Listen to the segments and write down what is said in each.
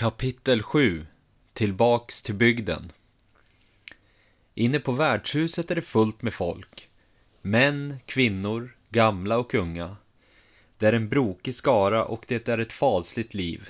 Kapitel 7 Tillbaks till bygden Inne på värdshuset är det fullt med folk. Män, kvinnor, gamla och unga. Det är en brokig skara och det är ett fasligt liv.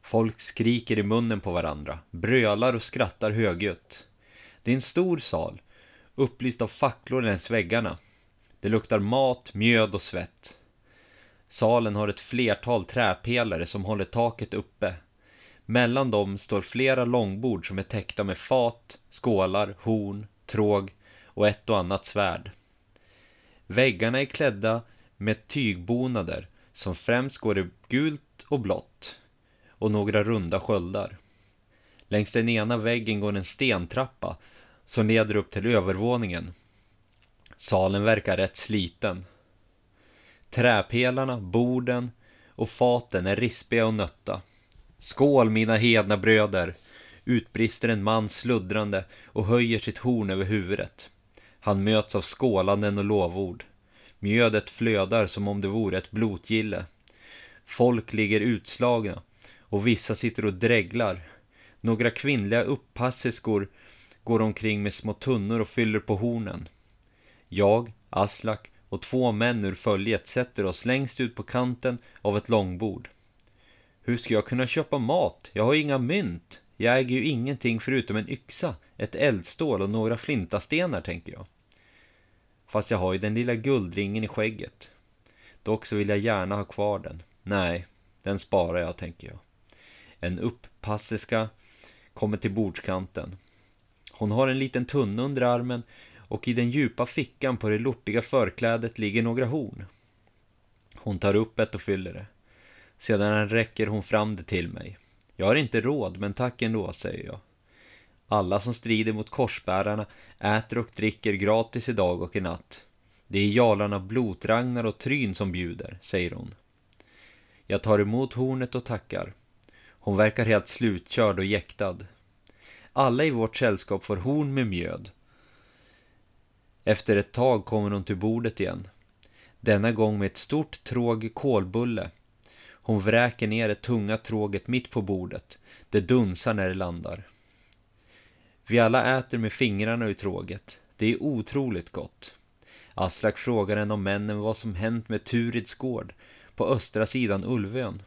Folk skriker i munnen på varandra, brölar och skrattar högljutt. Det är en stor sal, upplyst av facklor längs väggarna. Det luktar mat, mjöd och svett. Salen har ett flertal träpelare som håller taket uppe mellan dem står flera långbord som är täckta med fat, skålar, horn, tråg och ett och annat svärd. Väggarna är klädda med tygbonader som främst går i gult och blått och några runda sköldar. Längs den ena väggen går en stentrappa som leder upp till övervåningen. Salen verkar rätt sliten. Träpelarna, borden och faten är rispiga och nötta. Skål mina hedna bröder! Utbrister en man sluddrande och höjer sitt horn över huvudet. Han möts av skålanden och lovord. Mjödet flödar som om det vore ett blotgille. Folk ligger utslagna och vissa sitter och dreglar. Några kvinnliga uppassiskor går omkring med små tunnor och fyller på hornen. Jag, Aslak och två män ur följet sätter oss längst ut på kanten av ett långbord. Hur ska jag kunna köpa mat? Jag har inga mynt. Jag äger ju ingenting förutom en yxa, ett eldstål och några flintastenar, tänker jag. Fast jag har ju den lilla guldringen i skägget. Dock så vill jag gärna ha kvar den. Nej, den sparar jag, tänker jag. En uppassiska kommer till bordskanten. Hon har en liten tunna under armen och i den djupa fickan på det lortiga förklädet ligger några horn. Hon tar upp ett och fyller det. Sedan räcker hon fram det till mig. Jag har inte råd, men tack ändå, säger jag. Alla som strider mot korsbärarna äter och dricker gratis idag och i natt. Det är jalarna Blotragnar och Tryn som bjuder, säger hon. Jag tar emot hornet och tackar. Hon verkar helt slutkörd och jäktad. Alla i vårt sällskap får horn med mjöd. Efter ett tag kommer hon till bordet igen. Denna gång med ett stort tråg kolbulle hon vräker ner det tunga tråget mitt på bordet. Det dunsar när det landar. Vi alla äter med fingrarna ur tråget. Det är otroligt gott. Aslak frågar en av männen vad som hänt med Turids gård på östra sidan Ulvön.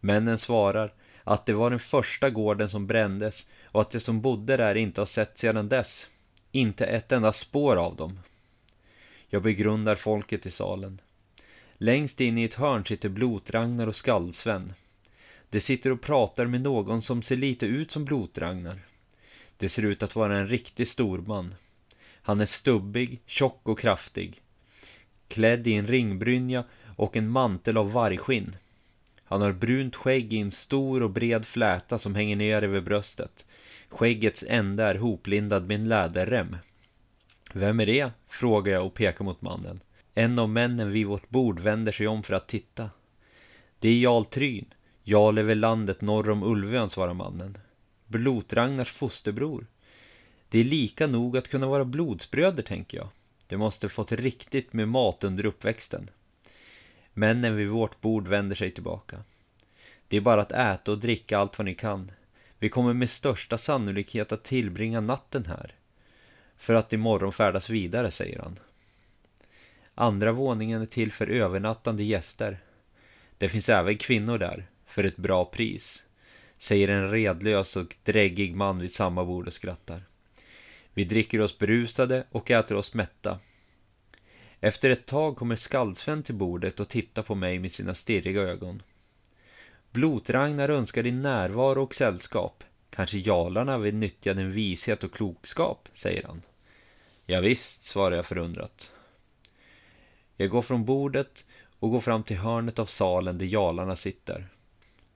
Männen svarar att det var den första gården som brändes och att de som bodde där inte har sett sedan dess. Inte ett enda spår av dem. Jag begrundar folket i salen. Längst in i ett hörn sitter Blotragnar och Skaldsven. De sitter och pratar med någon som ser lite ut som Blotragnar. Det ser ut att vara en riktig storman. Han är stubbig, tjock och kraftig. Klädd i en ringbrynja och en mantel av vargskinn. Han har brunt skägg i en stor och bred fläta som hänger ner över bröstet. Skäggets ände är hoplindad med en läderrem. Vem är det? frågar jag och pekar mot mannen. En av männen vid vårt bord vänder sig om för att titta. Det är Jarl Tryn, Jarl över landet norr om Ulvön, svarar mannen. Blotragnars fosterbror. Det är lika nog att kunna vara blodsbröder, tänker jag. De måste fått riktigt med mat under uppväxten. Männen vid vårt bord vänder sig tillbaka. Det är bara att äta och dricka allt vad ni kan. Vi kommer med största sannolikhet att tillbringa natten här. För att imorgon färdas vidare, säger han. Andra våningen är till för övernattande gäster. Det finns även kvinnor där, för ett bra pris, säger en redlös och dräggig man vid samma bord och skrattar. Vi dricker oss berusade och äter oss mätta. Efter ett tag kommer Skaldsven till bordet och tittar på mig med sina stirriga ögon. Blotragnar önskar din närvaro och sällskap. Kanske jalarna vill nyttja din vishet och klokskap, säger han. Ja, visst, svarar jag förundrat. Jag går från bordet och går fram till hörnet av salen där jalarna sitter.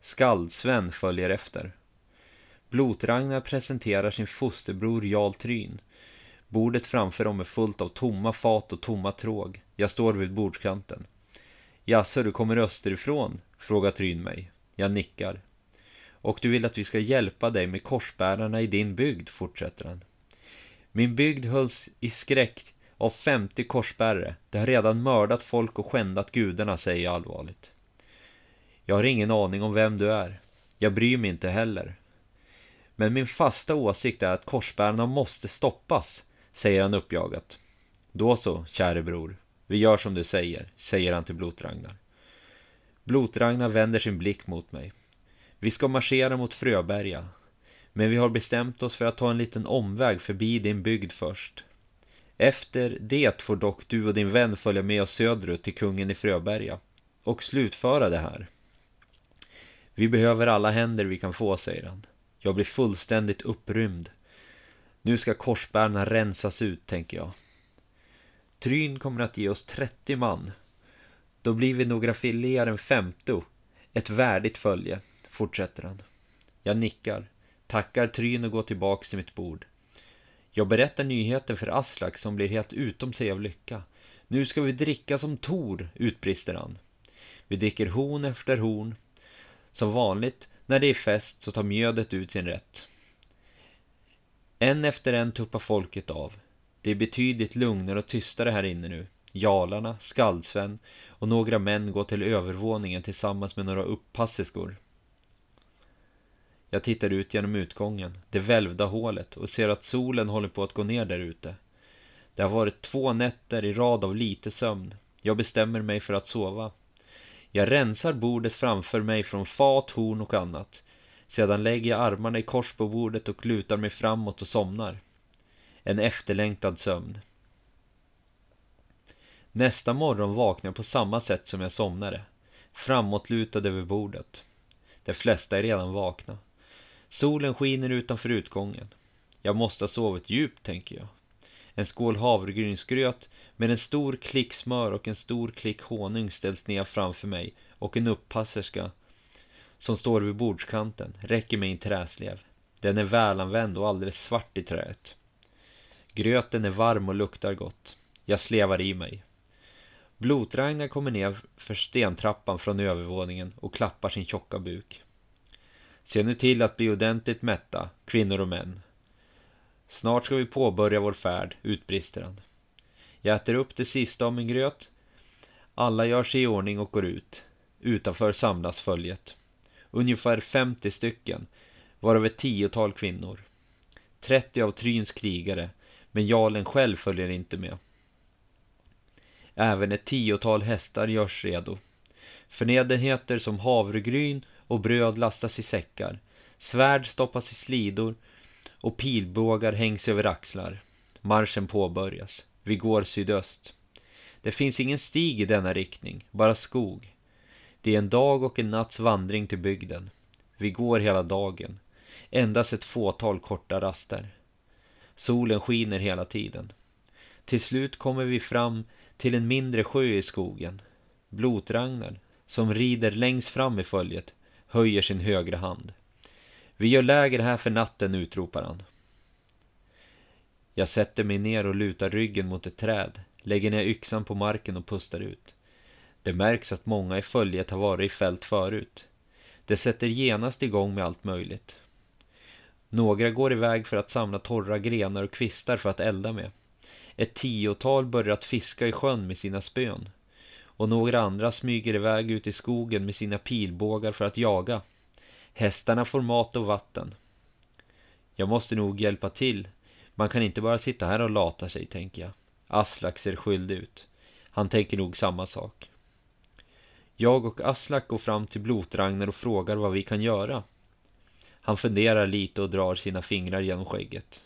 Skaldsven följer efter. Blotragnar presenterar sin fosterbror Jarl Tryn. Bordet framför dem är fullt av tomma fat och tomma tråg. Jag står vid bordskanten. Jaså, du kommer österifrån? frågar Tryn mig. Jag nickar. Och du vill att vi ska hjälpa dig med korsbärarna i din bygd, fortsätter han. Min bygd hölls i skräck av 50 korsbärare. De har redan mördat folk och skändat gudarna, säger jag allvarligt. Jag har ingen aning om vem du är. Jag bryr mig inte heller. Men min fasta åsikt är att korsbärarna måste stoppas, säger han uppjagat. Då så, käre bror. Vi gör som du säger, säger han till Blotragnar. Blotragnar vänder sin blick mot mig. Vi ska marschera mot Fröberga. Men vi har bestämt oss för att ta en liten omväg förbi din bygd först. Efter det får dock du och din vän följa med oss söderut till kungen i Fröberga och slutföra det här. Vi behöver alla händer vi kan få, säger han. Jag blir fullständigt upprymd. Nu ska korsbärarna rensas ut, tänker jag. Tryn kommer att ge oss 30 man. Då blir vi några filéer en femto. Ett värdigt följe, fortsätter han. Jag nickar, tackar Tryn och går tillbaks till mitt bord. Jag berättar nyheten för Aslak som blir helt utom sig av lycka. Nu ska vi dricka som Tor, utbrister han. Vi dricker horn efter horn. Som vanligt när det är fest så tar mjödet ut sin rätt. En efter en tuppar folket av. Det är betydligt lugnare och tystare här inne nu. Jalarna, Skaldsven och några män går till övervåningen tillsammans med några uppassiskor. Jag tittar ut genom utgången, det välvda hålet och ser att solen håller på att gå ner där ute. Det har varit två nätter i rad av lite sömn. Jag bestämmer mig för att sova. Jag rensar bordet framför mig från fat, horn och annat. Sedan lägger jag armarna i kors på bordet och lutar mig framåt och somnar. En efterlängtad sömn. Nästa morgon vaknar jag på samma sätt som jag somnade. Framåtlutad över bordet. De flesta är redan vakna. Solen skiner utanför utgången. Jag måste ha sovit djupt, tänker jag. En skål havregrynsgröt med en stor klick smör och en stor klick honung ställs ner framför mig och en uppasserska som står vid bordskanten räcker mig en träslev. Den är välanvänd och alldeles svart i träet. Gröten är varm och luktar gott. Jag slevar i mig. Blotragnar kommer ner för stentrappan från övervåningen och klappar sin tjocka buk. Se nu till att bli ordentligt mätta, kvinnor och män. Snart ska vi påbörja vår färd, utbrister han. Jag äter upp det sista av min gröt. Alla gör sig i ordning och går ut. Utanför samlas följet. Ungefär 50 stycken, varav ett tiotal kvinnor. 30 av Tryns krigare, men Jalen själv följer inte med. Även ett tiotal hästar görs redo. Förnödenheter som havregryn och bröd lastas i säckar. Svärd stoppas i slidor och pilbågar hängs över axlar. Marschen påbörjas. Vi går sydöst. Det finns ingen stig i denna riktning, bara skog. Det är en dag och en natts vandring till bygden. Vi går hela dagen. Endast ett fåtal korta raster. Solen skiner hela tiden. Till slut kommer vi fram till en mindre sjö i skogen. Blotragnar, som rider längst fram i följet, höjer sin högra hand. Vi gör läger här för natten, utropar han. Jag sätter mig ner och lutar ryggen mot ett träd, lägger ner yxan på marken och pustar ut. Det märks att många i följet har varit i fält förut. Det sätter genast igång med allt möjligt. Några går iväg för att samla torra grenar och kvistar för att elda med. Ett tiotal börjar att fiska i sjön med sina spön. Och några andra smyger iväg ut i skogen med sina pilbågar för att jaga. Hästarna får mat och vatten. Jag måste nog hjälpa till. Man kan inte bara sitta här och lata sig, tänker jag. Aslak ser skyldig ut. Han tänker nog samma sak. Jag och Aslak går fram till Blotragnar och frågar vad vi kan göra. Han funderar lite och drar sina fingrar genom skägget.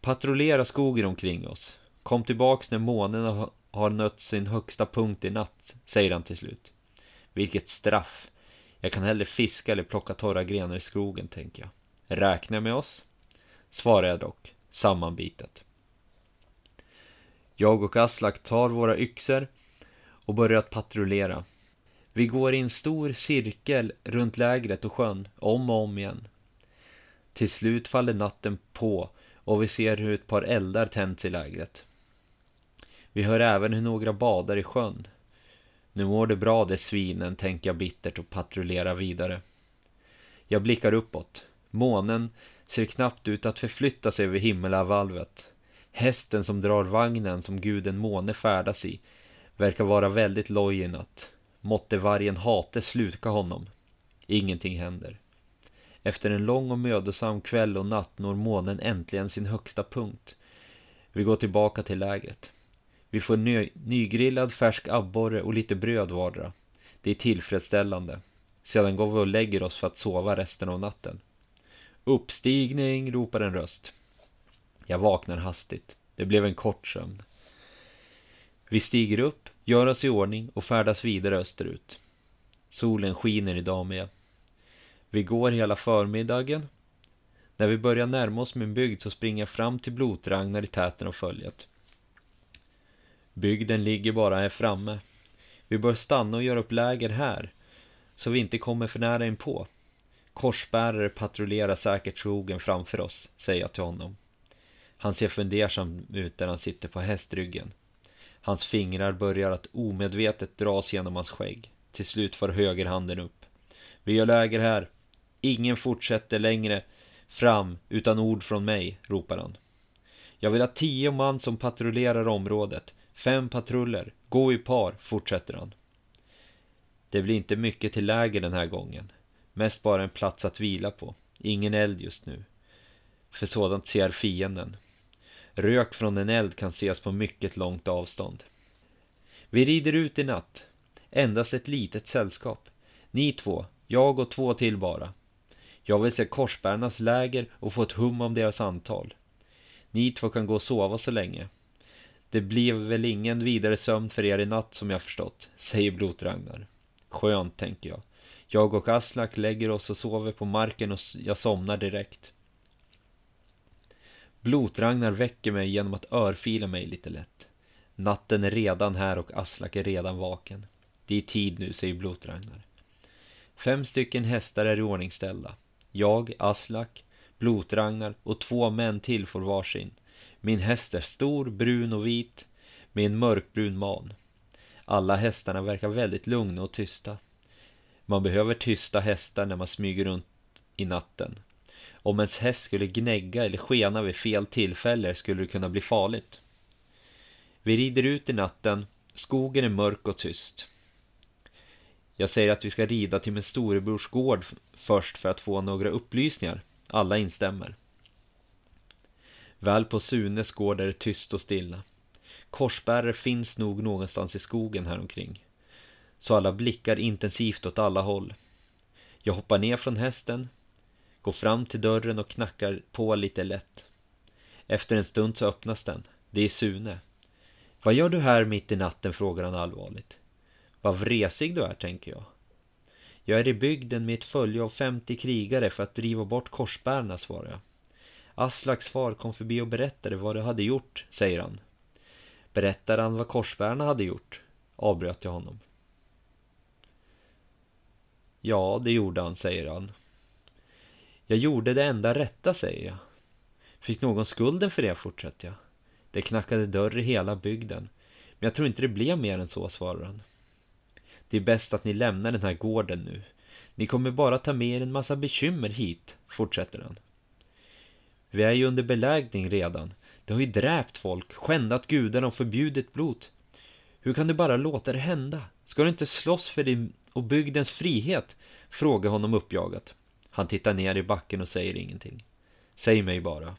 Patrullera skogen omkring oss. Kom tillbaks när månen har nött sin högsta punkt i natt, säger han till slut. Vilket straff. Jag kan hellre fiska eller plocka torra grenar i skogen, tänker jag. Räkna med oss? Svarar jag dock, sammanbitet. Jag och Aslak tar våra yxor och börjar att patrullera. Vi går i en stor cirkel runt lägret och sjön, om och om igen. Till slut faller natten på och vi ser hur ett par eldar tänds i lägret. Vi hör även hur några badar i sjön. Nu mår det bra det svinen, tänker jag bittert och patrullerar vidare. Jag blickar uppåt. Månen ser knappt ut att förflytta sig över himmelavalvet. Hästen som drar vagnen som guden måne färdas i verkar vara väldigt loj i natt. Måtte vargen hate sluka honom. Ingenting händer. Efter en lång och mödosam kväll och natt når månen äntligen sin högsta punkt. Vi går tillbaka till lägret. Vi får ny, nygrillad färsk abborre och lite bröd vardera. Det är tillfredsställande. Sedan går vi och lägger oss för att sova resten av natten. Uppstigning, ropar en röst. Jag vaknar hastigt. Det blev en kort sömn. Vi stiger upp, gör oss i ordning och färdas vidare österut. Solen skiner idag med. Vi går hela förmiddagen. När vi börjar närma oss min bygd så springer jag fram till Blotragnar i täten av följet. Bygden ligger bara här framme. Vi bör stanna och göra upp läger här, så vi inte kommer för nära inpå. Korsbärare patrullerar säkert skogen framför oss, säger jag till honom. Han ser fundersam ut där han sitter på hästryggen. Hans fingrar börjar att omedvetet dras genom hans skägg. Till slut får högerhanden upp. Vi gör läger här. Ingen fortsätter längre fram utan ord från mig, ropar han. Jag vill ha tio man som patrullerar området. Fem patruller. Gå i par, fortsätter han. Det blir inte mycket till läger den här gången. Mest bara en plats att vila på. Ingen eld just nu. För sådant ser fienden. Rök från en eld kan ses på mycket långt avstånd. Vi rider ut i natt. Endast ett litet sällskap. Ni två, jag och två till bara. Jag vill se korsbärarnas läger och få ett hum om deras antal. Ni två kan gå och sova så länge. Det blev väl ingen vidare sömn för er i natt som jag förstått, säger Blotragnar. Skönt, tänker jag. Jag och Aslak lägger oss och sover på marken och jag somnar direkt. Blotragnar väcker mig genom att örfila mig lite lätt. Natten är redan här och Aslak är redan vaken. Det är tid nu, säger Blotragnar. Fem stycken hästar är iordningställda. Jag, Aslak, Blotragnar och två män till får varsin. Min häst är stor, brun och vit med en mörkbrun man. Alla hästarna verkar väldigt lugna och tysta. Man behöver tysta hästar när man smyger runt i natten. Om ens häst skulle gnägga eller skena vid fel tillfälle skulle det kunna bli farligt. Vi rider ut i natten, skogen är mörk och tyst. Jag säger att vi ska rida till min storebrors gård först för att få några upplysningar. Alla instämmer. Väl på Sunes gård är det tyst och stilla. Korsbärare finns nog någonstans i skogen häromkring. Så alla blickar intensivt åt alla håll. Jag hoppar ner från hästen, går fram till dörren och knackar på lite lätt. Efter en stund så öppnas den. Det är Sune. Vad gör du här mitt i natten? frågar han allvarligt. Vad vresig du är, tänker jag. Jag är i bygden med ett följe av 50 krigare för att driva bort korsbärarna, svarar jag. Aslaks far kom förbi och berättade vad de hade gjort, säger han. Berättade han vad korsbärarna hade gjort? Avbröt jag honom. Ja, det gjorde han, säger han. Jag gjorde det enda rätta, säger jag. Fick någon skulden för det, fortsätter jag. Det knackade dörr i hela bygden. Men jag tror inte det blev mer än så, svarar han. Det är bäst att ni lämnar den här gården nu. Ni kommer bara ta med er en massa bekymmer hit, fortsätter han. Vi är ju under belägring redan. Det har ju dräpt folk, skändat gudarna och förbjudit blod. Hur kan du bara låta det hända? Ska du inte slåss för din och bygdens frihet? Frågar honom uppjagat. Han tittar ner i backen och säger ingenting. Säg mig bara.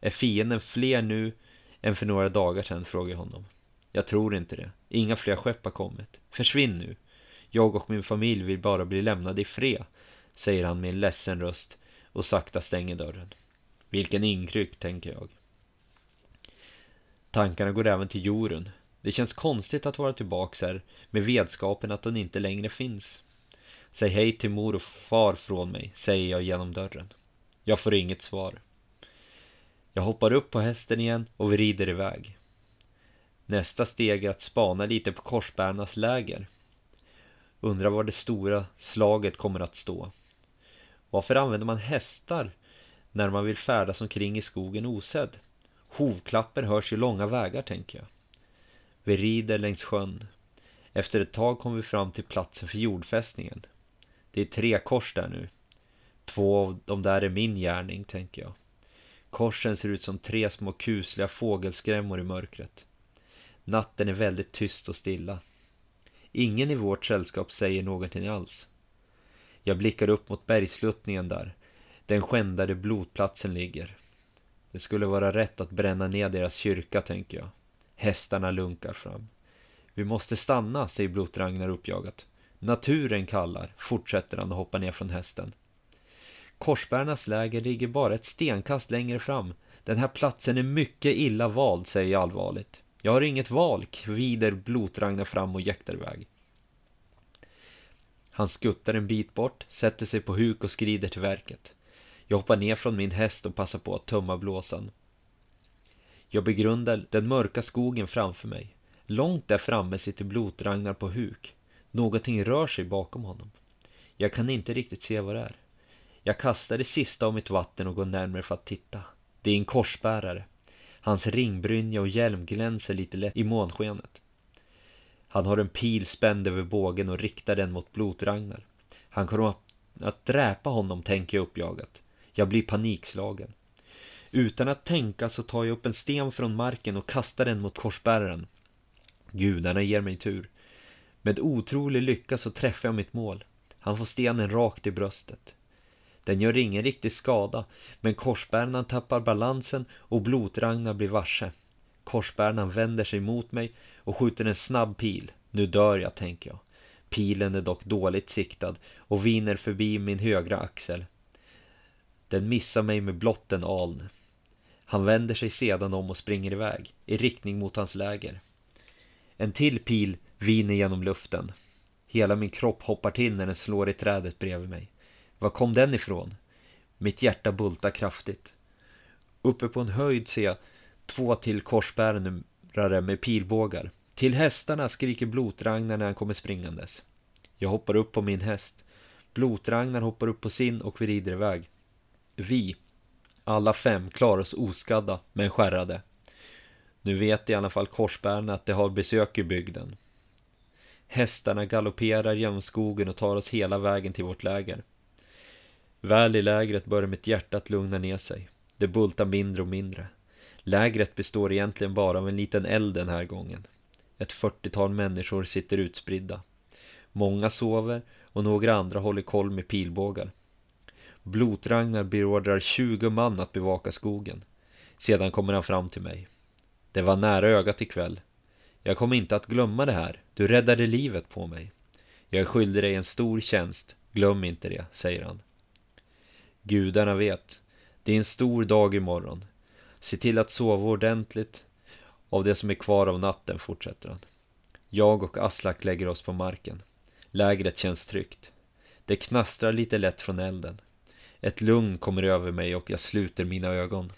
Är fienden fler nu än för några dagar sedan? Frågar jag honom. Jag tror inte det. Inga fler skepp har kommit. Försvinn nu. Jag och min familj vill bara bli lämnade i fred, säger han med en ledsen röst och sakta stänger dörren. Vilken inkryck, tänker jag. Tankarna går även till Jorun. Det känns konstigt att vara tillbaks här med vetskapen att hon inte längre finns. Säg hej till mor och far från mig, säger jag genom dörren. Jag får inget svar. Jag hoppar upp på hästen igen och vi rider iväg. Nästa steg är att spana lite på korsbärarnas läger. Undrar var det stora slaget kommer att stå. Varför använder man hästar när man vill färdas omkring i skogen osedd? Hovklapper hörs ju långa vägar, tänker jag. Vi rider längs sjön. Efter ett tag kommer vi fram till platsen för jordfästningen. Det är tre kors där nu. Två av de där är min gärning, tänker jag. Korsen ser ut som tre små kusliga fågelskrämmor i mörkret. Natten är väldigt tyst och stilla. Ingen i vårt sällskap säger någonting alls. Jag blickar upp mot bergsluttningen där. Den skändade blodplatsen ligger. Det skulle vara rätt att bränna ner deras kyrka, tänker jag. Hästarna lunkar fram. Vi måste stanna, säger Blot-Ragnar uppjagat. Naturen kallar, fortsätter han och hoppar ner från hästen. Korsbärarnas läger ligger bara ett stenkast längre fram. Den här platsen är mycket illa vald, säger jag allvarligt. Jag har inget val, kvider Blot-Ragnar fram och jäktar iväg. Han skuttar en bit bort, sätter sig på huk och skrider till verket. Jag hoppar ner från min häst och passar på att tömma blåsan. Jag begrundar den mörka skogen framför mig. Långt där framme sitter Blot-Ragnar på huk. Någonting rör sig bakom honom. Jag kan inte riktigt se vad det är. Jag kastar det sista av mitt vatten och går närmare för att titta. Det är en korsbärare. Hans ringbrynja och hjälm glänser lite lätt i månskenet. Han har en pil spänd över bågen och riktar den mot Blot-Ragnar. Han kommer att dräpa honom, tänker jag uppjagat. Jag blir panikslagen. Utan att tänka så tar jag upp en sten från marken och kastar den mot korsbäraren. Gudarna ger mig tur. Med otrolig lycka så träffar jag mitt mål. Han får stenen rakt i bröstet. Den gör ingen riktig skada, men korsbäraren tappar balansen och Blot-Ragnar blir varse. Korsbäraren vänder sig mot mig och skjuter en snabb pil. Nu dör jag, tänker jag. Pilen är dock dåligt siktad och viner förbi min högra axel. Den missar mig med blott en aln. Han vänder sig sedan om och springer iväg, i riktning mot hans läger. En till pil viner genom luften. Hela min kropp hoppar till när den slår i trädet bredvid mig. Var kom den ifrån? Mitt hjärta bultar kraftigt. Uppe på en höjd ser jag två till korsbärare med pilbågar. Till hästarna skriker Blot-Ragnar när han kommer springandes. Jag hoppar upp på min häst. Blot-Ragnar hoppar upp på sin och vi rider iväg. Vi, alla fem, klarar oss oskadda men skärrade. Nu vet i alla fall korsbärarna att de har besök i bygden. Hästarna galopperar genom skogen och tar oss hela vägen till vårt läger. Väl i lägret börjar mitt hjärta att lugna ner sig. Det bultar mindre och mindre. Lägret består egentligen bara av en liten eld den här gången. Ett fyrtiotal människor sitter utspridda. Många sover och några andra håller koll med pilbågar. Blotragnar beordrar 20 man att bevaka skogen. Sedan kommer han fram till mig. Det var nära ögat ikväll. Jag kommer inte att glömma det här. Du räddade livet på mig. Jag är skyldig dig en stor tjänst. Glöm inte det, säger han. Gudarna vet. Det är en stor dag imorgon. Se till att sova ordentligt av det som är kvar av natten, fortsätter han. Jag och Aslak lägger oss på marken. Lägret känns tryggt. Det knastrar lite lätt från elden. Ett lugn kommer över mig och jag sluter mina ögon.